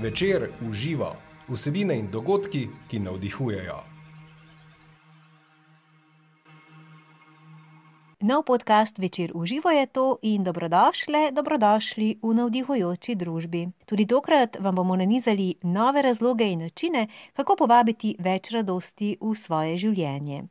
Večer uživa vsebine in dogodki, ki navdihujejo. Nov podcast Večer uživo je to in dobrodošle, dobrodošli v navdihujoči družbi. Tudi tokrat vam bomo nanizali nove razloge in načine, kako povabiti več radosti v svoje življenje.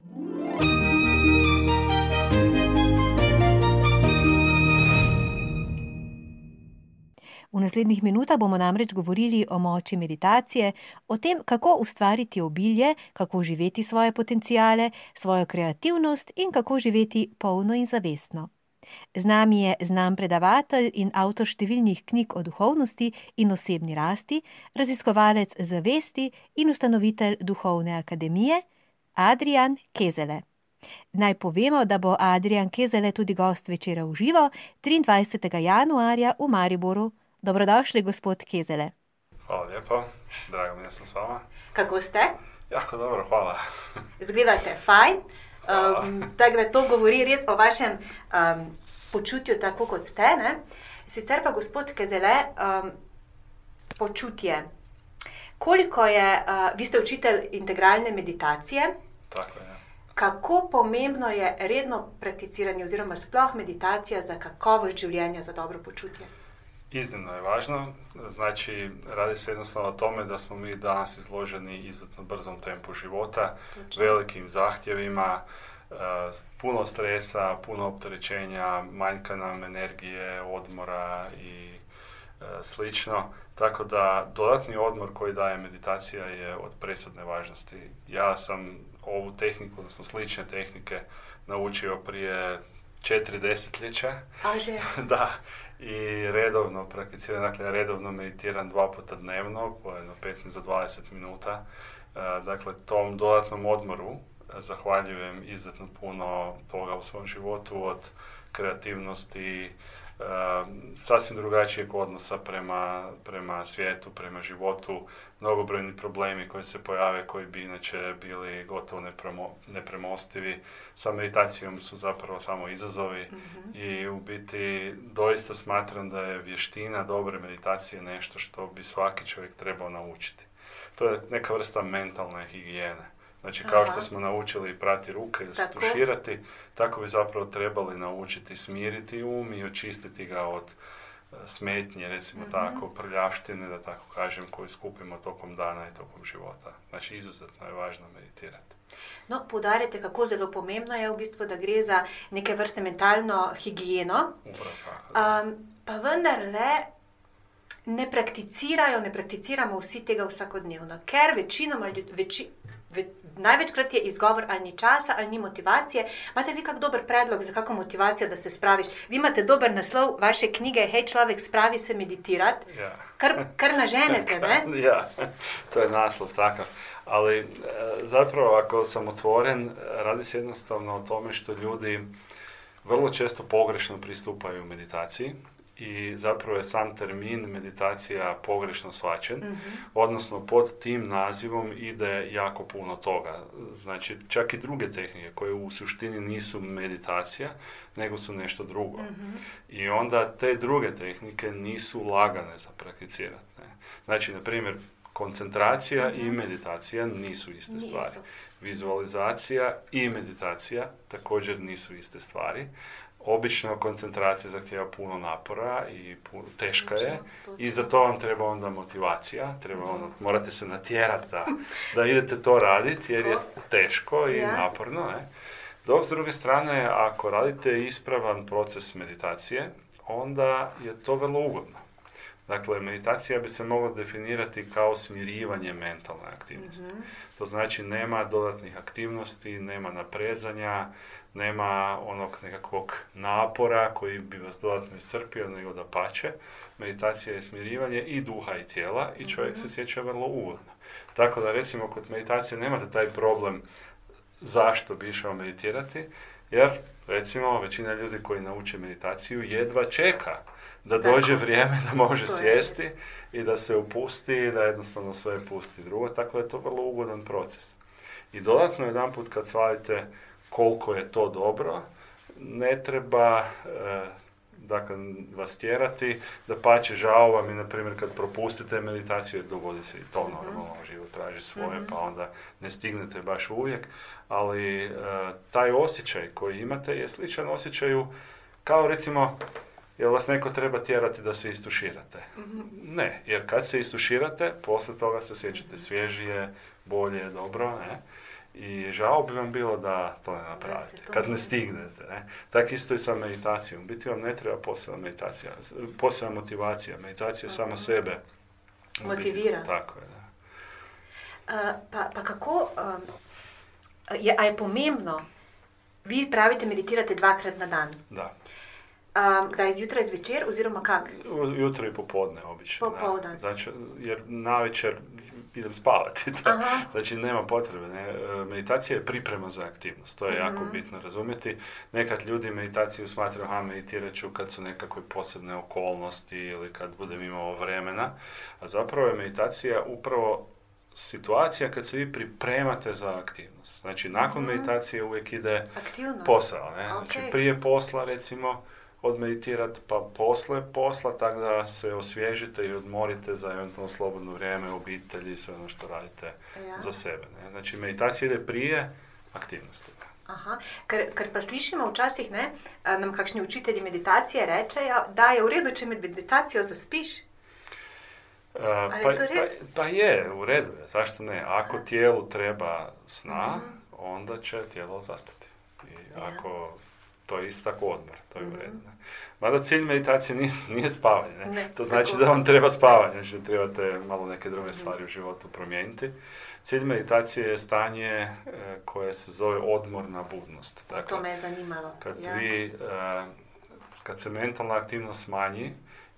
V naslednjih minutah bomo namreč govorili o moči meditacije, o tem, kako ustvariti obilje, kako živeti svoje potencijale, svojo kreativnost in kako živeti polno in zavestno. Z nami je znan predavatelj in avtor številnih knjig o duhovnosti in osebni rasti, raziskovalec zavesti in ustanovitelj Duhovne akademije Adrian Kezele. Naj povemo, da bo Adrian Kezele tudi gost večera v živo 23. januarja v Mariboru. Dobrodošli, gospod Kezele. Hvala lijepo, drago mi je da sam s vama. Kako ste? Jako dobro, hvala. Izgledate fajn. Um, tako da to govori res o vašem um, počutju, tako kot ste. Ne? Sicer pa, gospod Kezele, um, počutje. Koliko je, uh, vi ste učitelj integralne meditacije, Tako je. kako pomembno je redno prakticiranje oziroma sploh meditacija za kakovost življenja, za dobro počutje? Iznimno je važno, znači radi se jednostavno o tome da smo mi danas izloženi izuzetno brzom tempu života, Točno. velikim zahtjevima, e, puno stresa, puno opterećenja, manjka nam energije, odmora i e, slično. Tako da dodatni odmor koji daje meditacija je od presudne važnosti. Ja sam ovu tehniku, odnosno slične tehnike, naučio prije četiri desetljeća. Da, i redovno prakticiram, dakle redovno meditiram dva puta dnevno, po jedno 15 do 20 minuta. E, Dakle, tom dodatnom odmoru e, zahvaljujem izuzetno puno toga u svom životu, od kreativnosti, e, sasvim drugačijeg odnosa prema, prema svijetu, prema životu, mnogobrojni problemi koji se pojave, koji bi inače bili gotovo nepremo- nepremostivi. Sa meditacijom su zapravo samo izazovi i u biti doista smatram da je vještina dobre meditacije nešto što bi svaki čovjek trebao naučiti. To je neka vrsta mentalne higijene. Znači, kao Aha. što smo naučili prati ruke ili se Tako. tuširati, tako bi zapravo trebali naučiti smiriti um i očistiti ga od smetnje, recimo Mhm. tako, prljavštine, da tako kažem, koju skupimo tokom dana i tokom života. Znači, izuzetno je važno meditirati. No, poudarjate, kako zelo pomembno je v bistvu, da gre za neke vrste mentalno higieno. Tako. Um, pa vendarle ne prakticirajo, ne prakticiramo vsi tega vsakodnevno, ker večinoma ljudi, veči, ve, največkrat je izgovor ali ni časa ali ni motivacije. Imate vi kak dober predlog za kako motivacijo, da se spraviš? Vi imate dober naslov vaše knjige, hej človek, spravi se meditirati, Ja. kar, kar naženete, ne? ja, to je naslov takav. Ali e, zapravo ako sam otvoren, radi se jednostavno o tome što ljudi vrlo često pogrešno pristupaju meditaciji i zapravo je sam termin meditacija pogrešno shvaćen, odnosno pod tim nazivom ide jako puno toga. Znači, čak i druge tehnike koje u suštini nisu meditacija, nego su nešto drugo. I onda te druge tehnike nisu lagane za prakticirati. ne. Znači, na primjer, koncentracija i meditacija nisu iste Nije stvari. isto. Vizualizacija i meditacija također nisu iste stvari. Obično koncentracija zahtjeva puno napora i pu- teška je i za to vam treba onda motivacija, treba onda, morate se natjerati da, da idete to raditi jer je teško i naporno. Ne? Dok s druge strane, ako radite ispravan proces meditacije, onda je to vrlo ugodno. Dakle, meditacija bi se mogla definirati kao smirivanje mentalne aktivnosti. To znači nema dodatnih aktivnosti, nema naprezanja, nema onog nekakvog napora koji bi vas dodatno iscrpio, nego da pače. Meditacija je smirivanje i duha i tijela i čovjek se sjeća vrlo ugodno. Tako da recimo kod meditacije nemate taj problem zašto bi išao meditirati, jer recimo većina ljudi koji nauče meditaciju jedva čeka da Tako. dođe vrijeme da može To je sjesti i da se upusti i da jednostavno sve pusti drugo, tako da je to vrlo ugodan proces. I dodatno jedanput kad shvatite koliko je to dobro, ne treba e, dakle, vas tjerati, da pače žao vam je, na primjer, kad propustite meditaciju, jer dogodi se i to Mhm. normalno, život traži svoje, pa onda ne stignete baš uvijek, ali e, taj osjećaj koji imate je sličan osjećaju kao recimo, jel vas neko treba tjerati da se istuširate? Mhm. Ne, jer kad se istuširate, poslije toga se osjećate svježije, bolje, dobro, ne? I žao bi vam bilo da to ne napravite, to kad ne- ne stignete. Ne? Tako isto i sa meditacijom. Biti vam ne treba posebna meditacija, posebna motivacija. Meditacija sama sebe u biti- Motivira. tako je, da. A, pa, pa kako, um, je, a je pomembno, vi pravite, meditirate dvakrat na dan. da. Um, da je zjutraj zvečer oziroma kak? Jutro i popodne obično. da. Popodne. Znači, jer navečer idem spavati. Da. Aha. Znači, nema potrebe. Ne? E, Meditacija je priprema za aktivnost. To je jako Mhm. bitno razumjeti. Nekad ljudi meditaciju smatraju, aha, meditirat ću kad su nekakve posebne okolnosti ili kad budem imao vremena. A zapravo je meditacija upravo situacija kad se vi pripremate za aktivnost. Znači, nakon Mhm. meditacije uvijek ide Aktivnost. posao. Ne? Znači, Ok. prije posla, recimo, odmeditirati, pa posle posla, tako da se osvježite i odmorite za eventualno slobodno vrijeme, obitelji i sve ono što radite Ja. za sebe. Ne? Znači, meditacija ide prije aktivnosti. Aha, ker, ker pa slišimo včasih, ne, nam kakšni učitelji meditacije rečejo, da je v redu, če med meditacijo zaspiš. Uh, pa, je res? Pa, pa je, u redu je, zašto ne? Ako tijelu treba sna, Mhm. onda će tijelo zaspati. I Ja. ako to je isto tako odmor, to je u Mhm. redu. Ne? Mada cilj meditacije nije, nije spavanje. Ne? Ne, to znači tako. da vam treba spavanje, znači da trebate malo neke druge stvari u životu promijeniti. Cilj meditacije je stanje e, koje se zove odmorna budnost. Dakle, To me je zanimalo. kad ja. vi, e, kad se mentalna aktivnost smanji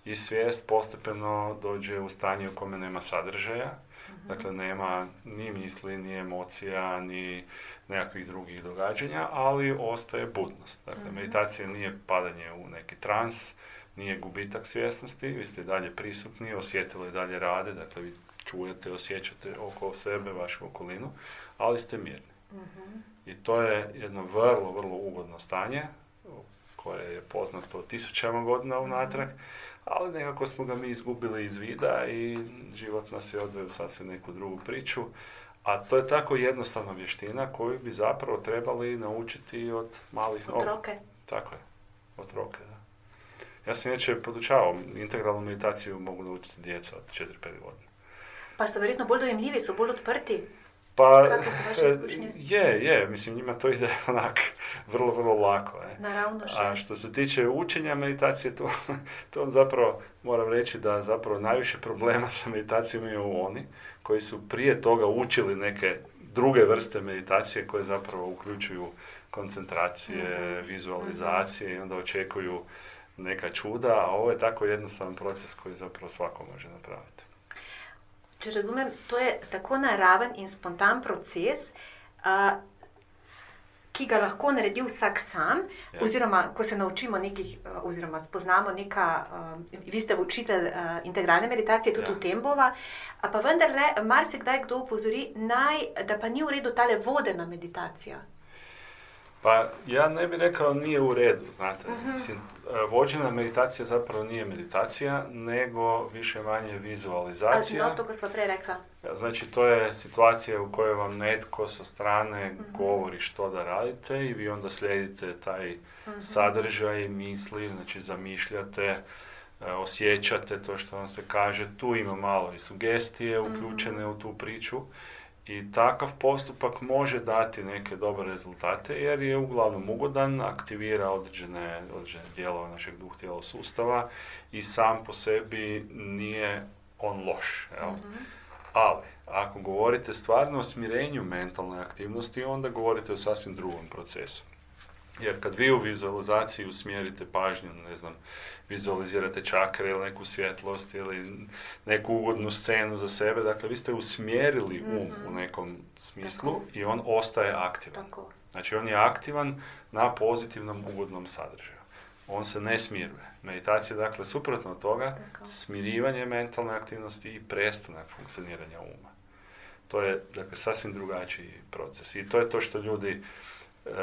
i svijest postepeno dođe u stanje u kome nema sadržaja, Mhm. dakle nema ni misli, ni emocija, ni nekakvih drugih događanja, ali ostaje budnost. Dakle, Mhm. meditacija nije padanje u neki trans, nije gubitak svjesnosti, vi ste i dalje prisutni, osjetili i dalje rade, dakle vi čujete, osjećate oko sebe, vašu okolinu, ali ste mirni. Mhm. I to je jedno vrlo, vrlo ugodno stanje koje je poznato tisućama godina unatrag, ali nekako smo ga mi izgubili iz vida i život nas je odveo u sasvim neku drugu priču. A to je tako jednostavna vještina koju bi zapravo trebali naučiti od malih nogu. Otroke. Tako je, od roke, da. Ja sam inače podučavao, integralnu meditaciju mogu naučiti djeca od 4-5 godina. Pa so verjetno bolj dojemljivi, so bolj odprti. Pa, Kakve su vaše e, je, je, mislim njima to ide onak vrlo, vrlo lako. Ne? Naravno A što se tiče učenja meditacije, to, to zapravo moram reći da zapravo najviše problema sa meditacijom imaju oni koji su prije toga učili neke druge vrste meditacije koje zapravo uključuju koncentracije, Mhm, vizualizacije i onda očekuju neka čuda, a ovo je tako jednostavan proces koji zapravo svako može napraviti. Če razumem, to je tako naraven in spontan proces, a, ki ga lahko naredi vsak sam, Ja. oziroma ko se naučimo nekih, a, oziroma spoznamo neka, a, vi ste učitelj a, integralne meditacije, tudi Ja. v tem bova, pa vendarle marsikdaj kdo upozori, naj, da pa ni v redu tale vodena meditacija. Pa ja ne bih rekao nije u redu, znate. Mhm. Mislim, e, vođena meditacija zapravo nije meditacija, nego više manje vizualizacija. no, to, ko sva prej rekla. Znači, to je situacija u kojoj vam netko sa strane Mhm. govori što da radite i vi onda slijedite taj Mhm. sadržaj, misli, znači zamišljate, e, osjećate to što vam se kaže. Tu ima malo i sugestije Mhm. uključene u tu priču. I takav postupak može dati neke dobre rezultate jer je uglavnom ugodan, aktivira određene, određene dijelove našeg duh tijela sustava i sam po sebi nije on loš. Jel? Mhm. Ali, ako govorite stvarno o smirenju mentalne aktivnosti, onda govorite o sasvim drugom procesu. Jer kad vi u vizualizaciji usmjerite pažnju, ne znam, vizualizirate čakre ili neku svjetlost ili neku ugodnu scenu za sebe, dakle vi ste usmjerili um Mhm. u nekom smislu Tako. i on ostaje aktivan. Tako. Znači on je aktivan na pozitivnom ugodnom sadržaju. On se ne smiruje. Meditacija dakle suprotno od toga, Tako. smirivanje mentalne aktivnosti i prestanak funkcioniranja uma. To je dakle sasvim drugačiji proces i to je to što ljudi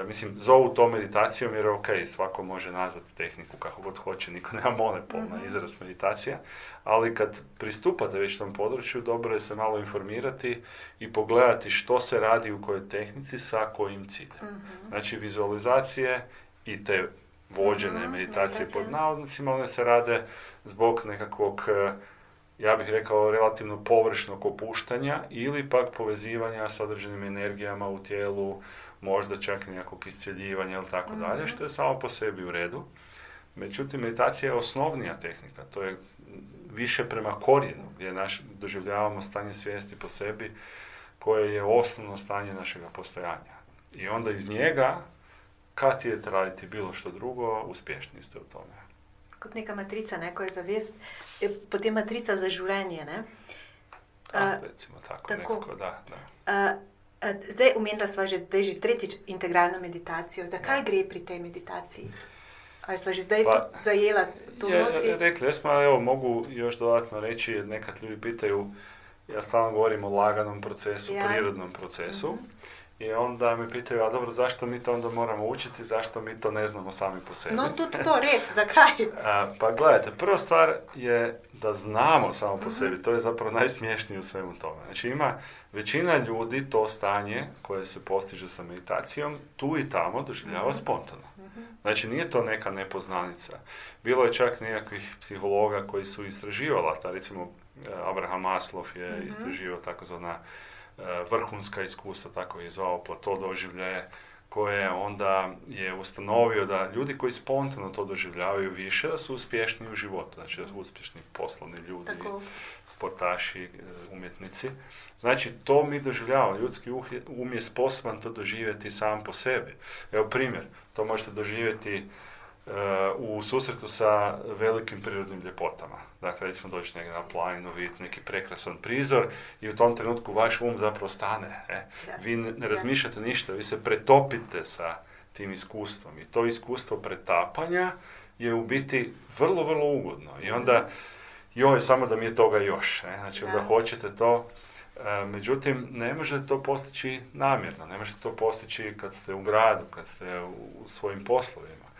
mislim, zovu to meditacijom jer ok, svako može nazvati tehniku kako god hoće, niko nema monopol na Mhm. izraz meditacija, ali kad pristupate već tom području, dobro je se malo informirati i pogledati što se radi u kojoj tehnici sa kojim ciljem. Mhm. Znači, vizualizacije i te vođene Mhm, meditacije pod navodnicima, one se rade zbog nekakvog, e, ja bih rekao, relativno površnog opuštanja ili pak povezivanja sa određenim energijama u tijelu, možda čak i nekakvog iscjeljivanja ili tako dalje, Mhm. što je samo po sebi u redu. Međutim, meditacija je osnovnija tehnika, to je više prema korijenu, gdje naš, doživljavamo stanje svijesti po sebi, koje je osnovno stanje našega postojanja. I onda iz njega, kad je raditi bilo što drugo, uspješni ste u tome. Kot neka matrica, ne, ko je zavest, je potem matrica za življenje. Ne? A, A, recimo tako, tako. nekako, da, da. A, zdaj, umenila sva že, da je že tretjič integralno meditacijo. Zakaj gre pri tej meditaciji? Ali sva že zdaj Pa, pa, zajela to Je, notri? rekli jesmo, ali evo mogu još dodatno reći, jer nekad ljudi pitaju, ja stalno govorim o laganom procesu, Ja. prirodnom procesu, Mhm. I onda me pitaju, a dobro, zašto mi to onda moramo učiti, zašto mi to ne znamo sami po sebi? No, tudi to res, zakaj? A, pa gledajte, prva stvar je da znamo samo Mhm. po sebi, to je zapravo najsmješnije u svemu tome. Znači ima većina ljudi to stanje koje se postiže sa meditacijom, tu i tamo doživljava Mhm. spontano. Znači nije to neka nepoznanica. Bilo je čak nekakvih psihologa koji su istraživala, ta recimo eh, Abraham Maslov je Mhm. istraživao takozvana vrhunska iskustva, tako je zvao plato doživljaje, koje onda je ustanovio da ljudi koji spontano to doživljavaju više, da su uspješniji u životu, znači da su uspješni poslovni ljudi, Tako. sportaši, e, umjetnici. Znači, to mi doživljavamo. Ljudski uh um je sposoban to doživjeti sam po sebi. Evo primjer, to možete doživjeti u susretu sa velikim prirodnim ljepotama. Dakle, recimo doći negdje na planinu, vidjeti neki prekrasan prizor i u tom trenutku vaš um zapravo stane. E. Vi ne, razmišljate ništa, vi se pretopite sa tim iskustvom. I to iskustvo pretapanja je u biti vrlo, vrlo ugodno. I onda, joj, samo da mi je toga još. Ne? Znači, onda Da. hoćete to, e, međutim, ne možete to postići namjerno, ne možete to postići kad ste u gradu, kad ste u svojim poslovima.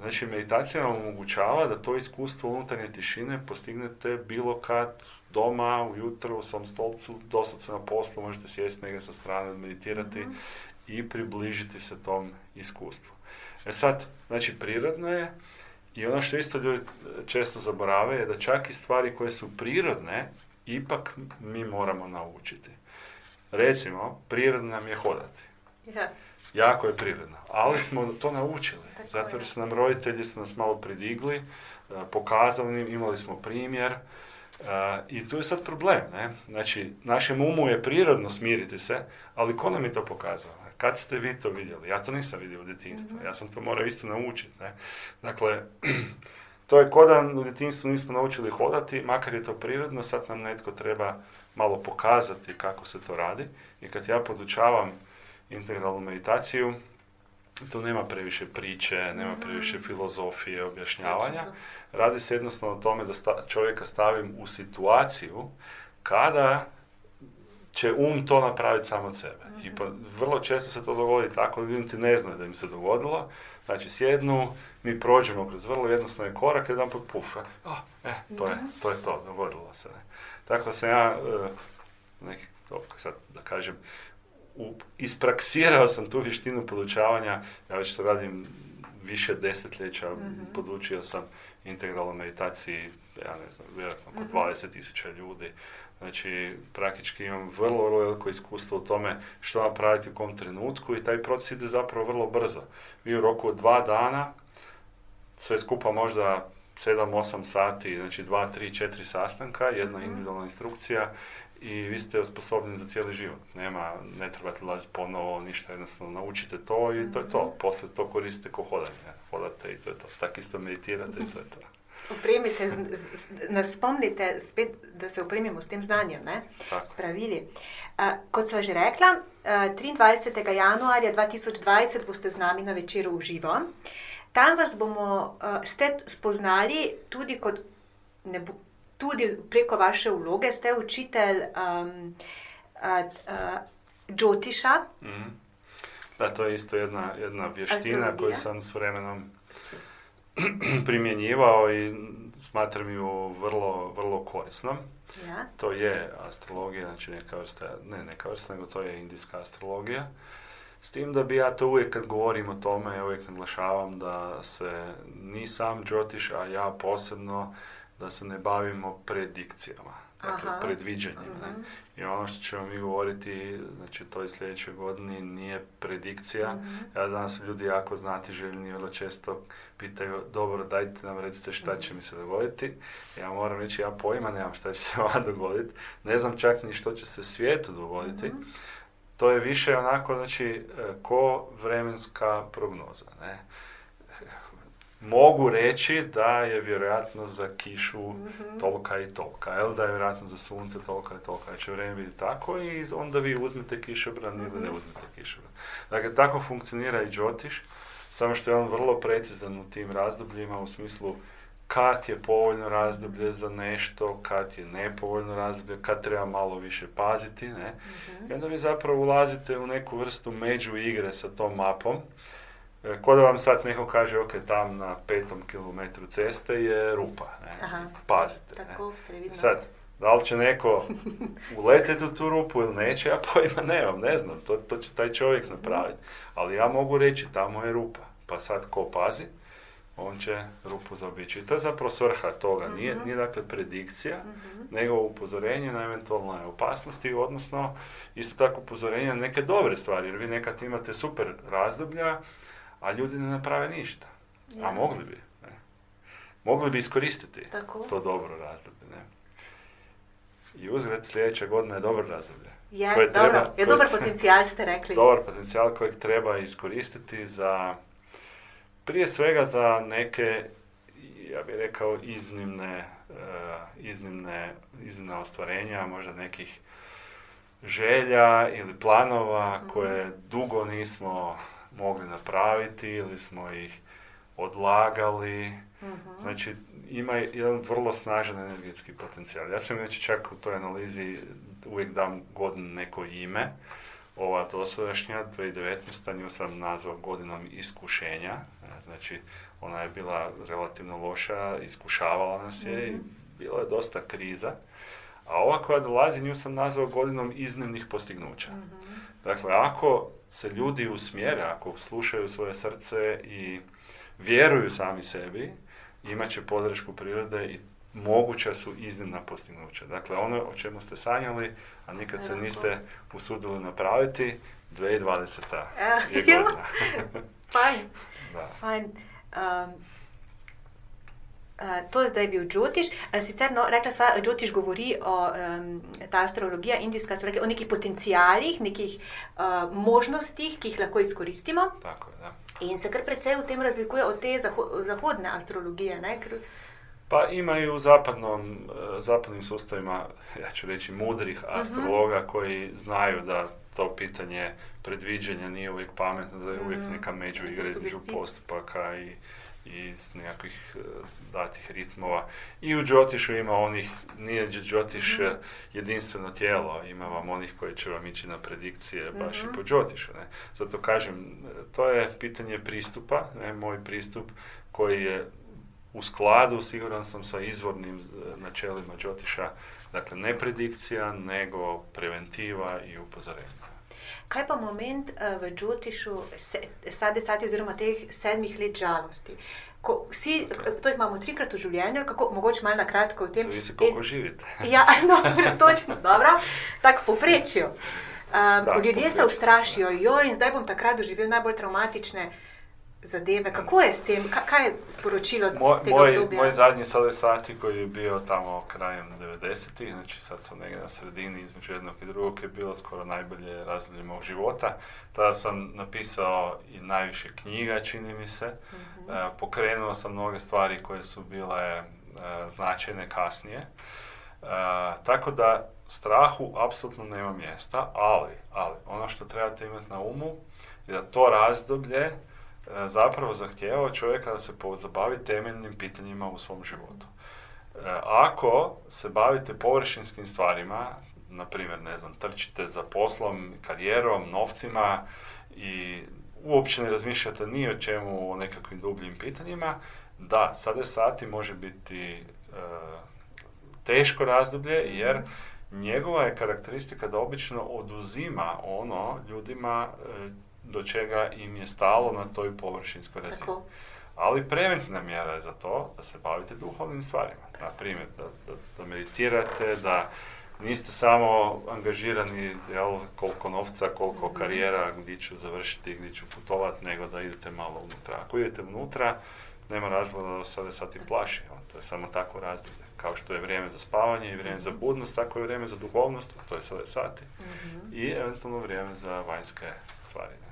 Znači, meditacija vam omogućava da to iskustvo unutarnje tišine postignete bilo kad doma, ujutro, u svom stolcu, doslovce na poslu, možete sjesti negdje sa strane, meditirati i približiti se tom iskustvu. E sad, znači, prirodno je i ono što isto ljudi često zaborave je da čak i stvari koje su prirodne, ipak mi moramo naučiti. Recimo, prirodno nam je hodati. Ja. Jako je prirodno, ali smo to naučili. Zato je. jer su nam roditelji su nas malo pridigli, e, pokazali, im, imali smo primjer. e, I tu je sad problem, ne? Znači, našem umu je prirodno smiriti se, ali ko nam je to pokazao? Kad ste vi to vidjeli? Ja to nisam vidio u djetinjstvu, ja sam to morao isto naučiti, ne? Dakle, to je ko da u djetinjstvu nismo naučili hodati, makar je to prirodno, sad nam netko treba malo pokazati kako se to radi. I kad ja podučavam integralnu meditaciju, tu nema previše priče, nema previše filozofije, objašnjavanja. Radi se jednostavno o tome da sta- čovjeka stavim u situaciju kada će um to napraviti sam od sebe. I pa, vrlo često se to dogodi tako da ljudi niti ne znaju da im se dogodilo. Znači sjednu, mi prođemo kroz vrlo jednostavne korake, jedan put puf, e, ah, e, to je, to je to, dogodilo se. Ne. Tako da sam ja, e, neki, to, sad da kažem, u, ispraksirao sam tu vještinu podučavanja, ja već to radim više desetljeća, podučio sam integralnoj meditaciji, ja ne znam, vjerojatno oko 20.000 ljudi. Znači, praktički imam vrlo, vrlo veliko iskustvo u tome što napraviti u kom trenutku i taj proces ide zapravo vrlo brzo. Vi u roku od dva dana, sve skupa možda 7-8 sati, znači 2, 3, 4 sastanka, jedna individualna instrukcija i vi ste osposobljeni za cijeli život. Nema, ne trebate ulaziti ponovo, ništa, jednostavno naučite to i to je to. Poslije to koristite ko hodanje. Hodate i to je to. Tak isto meditirate i to je to. Opremite, nas spomnite spet, da se opremimo s tem znanjem, ne? Tako. s pravili. Uh, kot sva že rekla, uh, 23. januarja 2020 boste z nami na večeru v živo. Tam vas bomo uh, ste spoznali tudi, kot, ne bo, tudi preko vaše vloge, ste učitelj um, uh, Džotiša. Mhm. Da, to je isto jedna, jedna vještina Astrologija? koju sam s vremenom primjenjivao i smatram ju vrlo, vrlo korisnom. Ja. To je astrologija, znači neka vrsta, ne neka vrsta, nego to je indijska astrologija. S tim da bi ja to uvijek kad govorim o tome, ja uvijek naglašavam da se ni sam Džotiš, a ja posebno, da se ne bavimo predikcijama, dakle Aha. predviđanjima. ne. Mhm. I ono što ćemo mi govoriti, znači toj sljedećoj godini nije predikcija. Mhm. Ja danas ljudi jako znati željni, vrlo često pitaju, dobro, dajte nam recite šta Mhm. će mi se dogoditi. Ja moram reći, ja pojma nemam šta će se vama dogoditi. Ne znam čak ni što će se svijetu dogoditi. Mhm. To je više onako, znači, e, ko vremenska prognoza, ne? Mogu reći da je vjerojatno za kišu Mhm. tolika i tolika, jel? Da je vjerojatno za sunce tolika i tolika, da će vrijeme biti tako i onda vi uzmete kišobran ili ne Mhm. uzmete kišobran. Dakle, tako funkcionira i Džotiš, samo što je on vrlo precizan u tim razdobljima u smislu kad je povoljno razdoblje za nešto, kad je nepovoljno razdoblje, kad treba malo više paziti, ne? Mhm. I onda vi zapravo ulazite u neku vrstu među igre sa tom mapom. E, Ko da vam sad neko kaže, ok, tam na petom kilometru ceste je rupa, ne? Aha. Pazite, ne? Tako, previdnost. Sad, da li će neko uleteti u tu rupu ili neće, ja pojma nemam, ne znam, to, to će taj čovjek napraviti. Ali ja mogu reći, tamo je rupa, pa sad ko pazi, on će rupu zaobići. I to je zapravo svrha toga, nije, Mhm. nije dakle predikcija, Mhm. nego upozorenje na eventualne opasnosti, odnosno isto tako upozorenje na neke dobre stvari, jer vi nekad imate super razdoblja, a ljudi ne naprave ništa. Ja. A mogli bi. Ne? Mogli bi iskoristiti Tako. to dobro razdoblje. Ne? I uzgled sljedeća godina je dobro razdoblje. Je, koje dobro, treba- je koje- dobar potencijal ste rekli. Dobar potencijal kojeg treba iskoristiti za, prije svega za neke, ja bih rekao, iznimne, eh, iznimne, iznimna ostvarenja, možda nekih želja ili planova Mhm. koje dugo nismo mogli napraviti ili smo ih odlagali. Mhm. Znači, ima jedan vrlo snažan energetski potencijal. Ja sam znači čak u toj analizi uvijek dam godinu neko ime. Ova dosadašnja, 2019. nju sam nazvao godinom iskušenja. E, Znači, ona je bila relativno loša, iskušavala nas je i Mhm. bilo je dosta kriza. A ova koja dolazi, nju sam nazvao godinom iznimnih postignuća. Mhm. Dakle, ako se ljudi usmjere, ako slušaju svoje srce i vjeruju sami sebi, imat će podršku prirode i moguća su iznimna postignuća. Dakle, ono o čemu ste sanjali, a nikad se niste usudili napraviti, 2020. Eh, je godina. Fajn, da. fajn. Um, to je zdaj bil Džotiš. Uh, Sicer, no, rekla sva, Džotiš govori o um, ta astrologija, indijska astrologija, o nekih potencijalih, nekih uh, možnostih, ki jih lahko izkoristimo. Tako. In se kar precej v tem razlikuje od te zaho zahodne astrologije. Ne? Ker, Pa imaju u zapadnom, zapadnim sustavima, ja ću reći, mudrih astrologa koji znaju da to pitanje predviđanja nije uvijek pametno, da je uvijek Mhm. neka među Neka igra između postupaka i, i s nekakvih e, datih ritmova. I u Džotišu ima onih, nije Dž- Džotiš e, jedinstveno tijelo, ima vam onih koji će vam ići na predikcije baš Mhm. i po Džotišu. Ne? Zato kažem, e, to je pitanje pristupa, ne, moj pristup koji je u skladu, siguran sam, sa izvornim načelima Džotiša, dakle ne predikcija, nego preventiva i upozorenja. Kaj pa moment uh, v Džotišu se, sade sati oziroma teh sedmih let žalosti? Ko vsi, to jih imamo trikrat v življenju, kako, mogoče malo na kratko o tem. Zavisi koliko In- živite. Ja, no, točno, dobro. Tako poprečju. Um, Da, ljudje se povprečju, ustrašijo, jo, in zdaj bom takrat doživel najbolj traumatične zadeve. Kako je s tem? Ka, kaj je sporočilo Moj, tega moj, obdobja? moj zadnji sade sati koji je bio tamo krajem 90-ih, znači sad sam negdje na sredini između jednog i drugog, je bilo skoro najbolje razdoblje mog života. Tada sam napisao i najviše knjiga, čini mi se. Mhm. E, pokrenuo sam mnoge stvari koje su bile e, značajne kasnije. E, tako da strahu apsolutno nema mjesta, ali, ali ono što trebate imati na umu je da to razdoblje e, zapravo zahtijeva od čovjeka da se pozabavi temeljnim pitanjima u svom životu. E, ako se bavite površinskim stvarima, na primjer, ne znam, trčite za poslom, karijerom, novcima i uopće ne razmišljate ni o čemu, o nekakvim dubljim pitanjima, da, sada sati može biti e, teško razdoblje jer njegova je karakteristika da obično oduzima ono ljudima e, do čega im je stalo na toj površinskoj razini. Tako. Ali preventivna mjera je za to da se bavite duhovnim stvarima. Na primjer, da, da, da meditirate, da niste samo angažirani jel, koliko novca, koliko karijera, gdje ću završiti, gdje ću putovati, nego da idete malo unutra. Ako idete unutra, nema razloga da vas sada sati plaši. jel, To je samo tako razdoblje. Kao što je vrijeme za spavanje i vrijeme za budnost, tako je vrijeme za duhovnost, a to je sada sati. I eventualno vrijeme za vanjske stvari.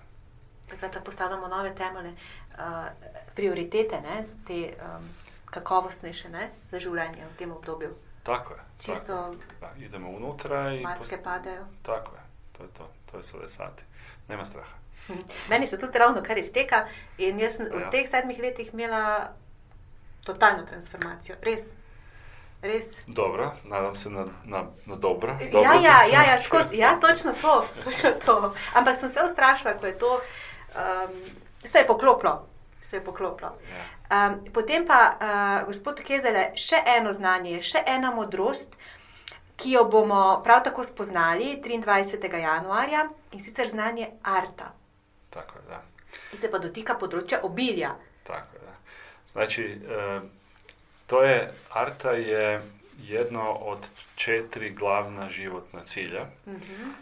Takrat postavljamo nove temelje, uh, prioritete, ne, te um, kakovostnejše ne, za življenje v tem obdobju. Tako je. Čisto tako je. Idemo unutra i... Maske padajo. Tako je. To je to. To je sada sati. Nema straha. Meni se tudi ravno kar izteka in jaz sem Ja. v teh sedmih letih imela totalno transformacijo. Res. Res. Dobro, nadam se na, na, na dobro. Ja, dobro ja, ja, ja, transformacijo. skozi, ja, točno to, točno to. Ampak sem se ustrašila, ko je to, um, se je poklopilo, se je poklopilo. Ja. Um, potem pa, uh, gospod Kezele, še eno znanje, še ena modrost, ki jo bomo prav tako spoznali 23. januarja in sicer znanje arta, Tako je, da. ki se pa dotika področja obilja. Tako je, da. Znači, e, to je, arta je jedno od četiri glavna životna cilja Mhm.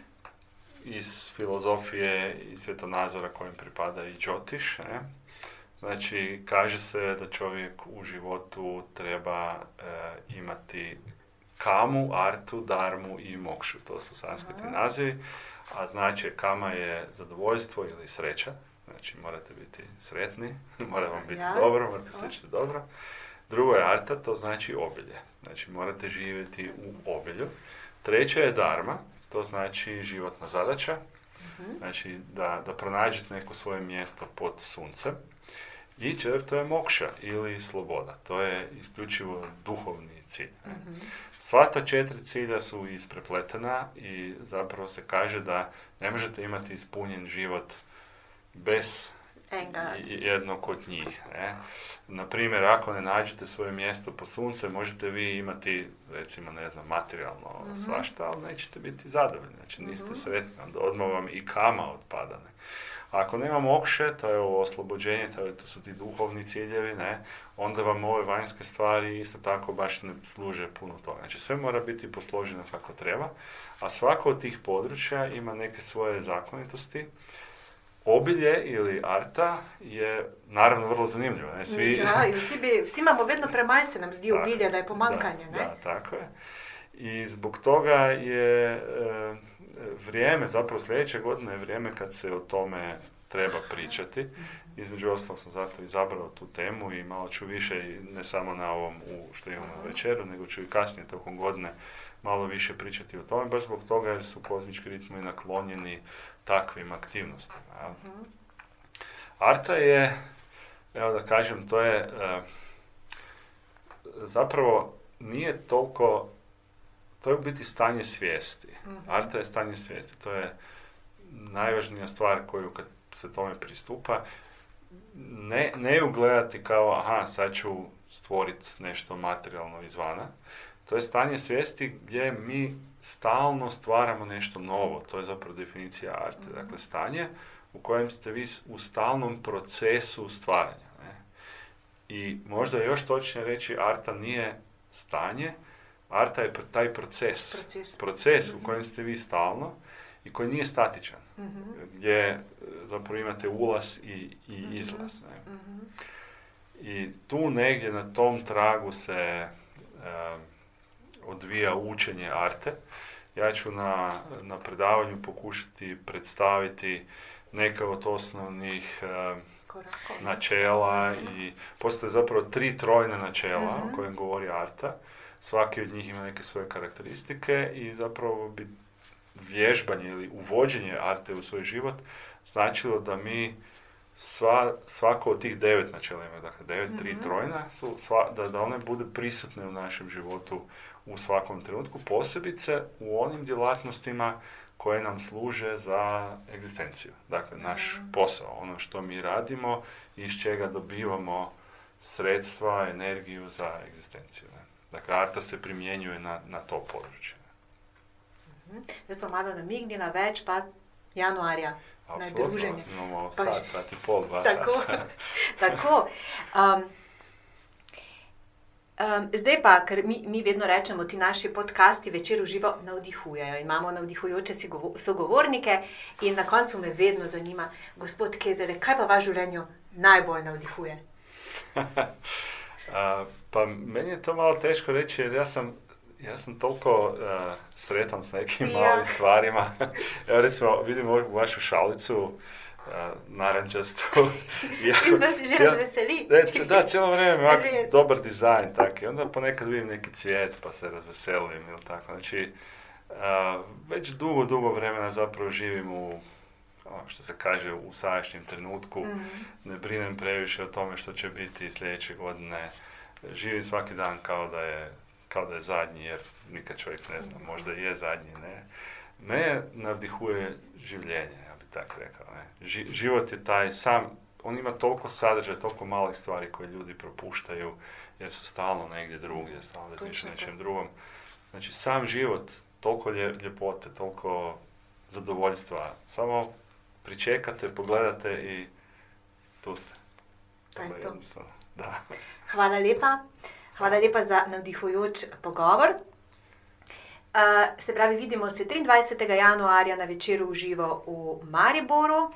Iz filozofije i svjetonazora kojem pripada i Džotiš. Ne? Znači, kaže se da čovjek u životu treba e, imati kamu, artu, darmu i mokšu. To su sanskritni nazivi. A znači, kama je zadovoljstvo ili sreća. Znači, morate biti sretni, mora vam biti Ja. dobro, morate se osjećati dobro. Drugo je arta, to znači obilje. Znači, morate živjeti u obilju. Treće je dharma, to znači životna zadaća. Znači, da, da pronađete neko svoje mjesto pod suncem. I četvrto je mokša ili sloboda. To je isključivo duhovni cilj. Sva ta četiri cilja su isprepletena i zapravo se kaže da ne možete imati ispunjen život bez jednog od njih. Ne? Na primjer, ako ne nađete svoje mjesto po sunce, možete vi imati, recimo, ne znam, materijalno svašta, ali nećete biti zadovoljni. Znači, niste sretni, onda odmah vam i kama otpada. Ne? Ako nema mokše, to je ovo oslobođenje, to, je- to su ti duhovni ciljevi, ne? onda vam ove vanjske stvari isto tako baš ne služe puno toga. Znači, sve mora biti posloženo kako treba, a svako od tih područja ima neke svoje zakonitosti, Obilje ili arta je naravno vrlo zanimljivo. Ne? Svi, Ja, in vsi, bi, vsi imamo vedno premaj, se nam zdi obilje, da je pomankanje. Da, ne? da, tako je. I zbog toga je e, vrijeme, zapravo sljedeće godine je vrijeme kad se o tome treba pričati. Između ostalog sam zato izabrao tu temu i malo ću više, i ne samo na ovom u, što imamo na večeru, nego ću i kasnije tokom godine malo više pričati o tome, baš zbog toga jer su kozmički ritmovi naklonjeni takvim aktivnostima. jel? Arta je, evo da kažem, to je e, zapravo nije toliko, to je u biti stanje svijesti. Arta je stanje svijesti, to je najvažnija stvar koju kad se tome pristupa, ne, ne ju gledati kao, aha, sad ću stvoriti nešto materijalno izvana. To je stanje svijesti gdje mi stalno stvaramo nešto novo. To je zapravo definicija arte. Dakle, stanje u kojem ste vi u stalnom procesu stvaranja. Ne? I možda još točnije reći, arta nije stanje, arta je taj proces. Proces. Proces u kojem ste vi stalno i koji nije statičan. Gdje e, zapravo imate ulaz i, i izlaz. Ne? I tu negdje na tom tragu se e, odvija učenje arte. Ja ću na, na predavanju pokušati predstaviti neke od osnovnih e, načela i postoje zapravo tri trojne načela o kojem govori Arta. Svaki od njih ima neke svoje karakteristike i zapravo bi vježbanje ili uvođenje Arte u svoj život značilo da mi sva, svako od tih devet načela ima, dakle devet, tri trojna, su sva, da, da one budu prisutne u našem životu u svakom trenutku, posebice u onim djelatnostima koje nam služe za egzistenciju. Dakle, naš posao, ono što mi radimo i iz čega dobivamo sredstva, energiju za egzistenciju. Ne? Dakle, arta se primjenjuje na, na to područje. Zdaj smo malo namignila več, pa januarja na Apsolutno, druženje. imamo Pa- sat, sat i pol, dva Tako, sata. tako. Um, um, zdaj pa, ker mi, mi vedno rečemo, ti naši podcasti večer uživo navdihujejo. Imamo navdihujoče sogovornike in na koncu me vedno zanima, gospod Kezele, kaj pa v življenju najbolj navdihuje? Pa meni je to malo teško reći jer ja sam, ja sam toliko a, sretan s nekim Ja. malim stvarima. Evo recimo vidim ovu vašu šalicu a, narančastu. Že cijelo- razveseli. C- da, cijelo vrijeme ovak Red. dobar dizajn tak i onda ponekad vidim neki cvijet pa se razveselim ili tako. Znači, a, već dugo, dugo vremena zapravo živim u ono što se kaže u sadašnjem trenutku. Mhm. Ne brinem previše o tome što će biti sljedeće godine. Živim svaki dan kao da je, kao da je zadnji, jer nikad čovjek ne zna, možda i je zadnji, ne. Me navdihuje življenje, tako rekao. Ne. Ži- život je taj sam, on ima toliko sadržaja, toliko malih stvari koje ljudi propuštaju, jer su stalno negdje drugdje, stalno razmišljaju o Točno to. nečem drugom. Znači, sam život, toliko lje- ljepote, toliko zadovoljstva, samo pričekate, pogledate i tu ste. To je to. Da. Hvala lepa. Hvala lepa za navdihujoč pogovor. Uh, se pravi, vidimo se 23. januarja na večeru v živo v Mariboru. Uh,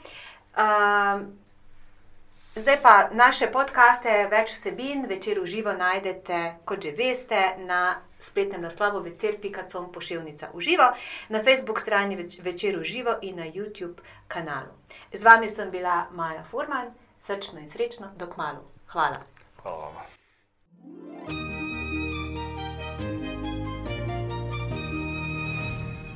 zdaj pa naše podcaste, več vsebin, večer v živo najdete, kot že veste, na spletnem naslovu večer.com poševnica v živo, na Facebook strani več, večer v živo in na YouTube kanalu. Z vami sem bila Maja Furman, srčno in srečno, dok malu. Hvala. Hvala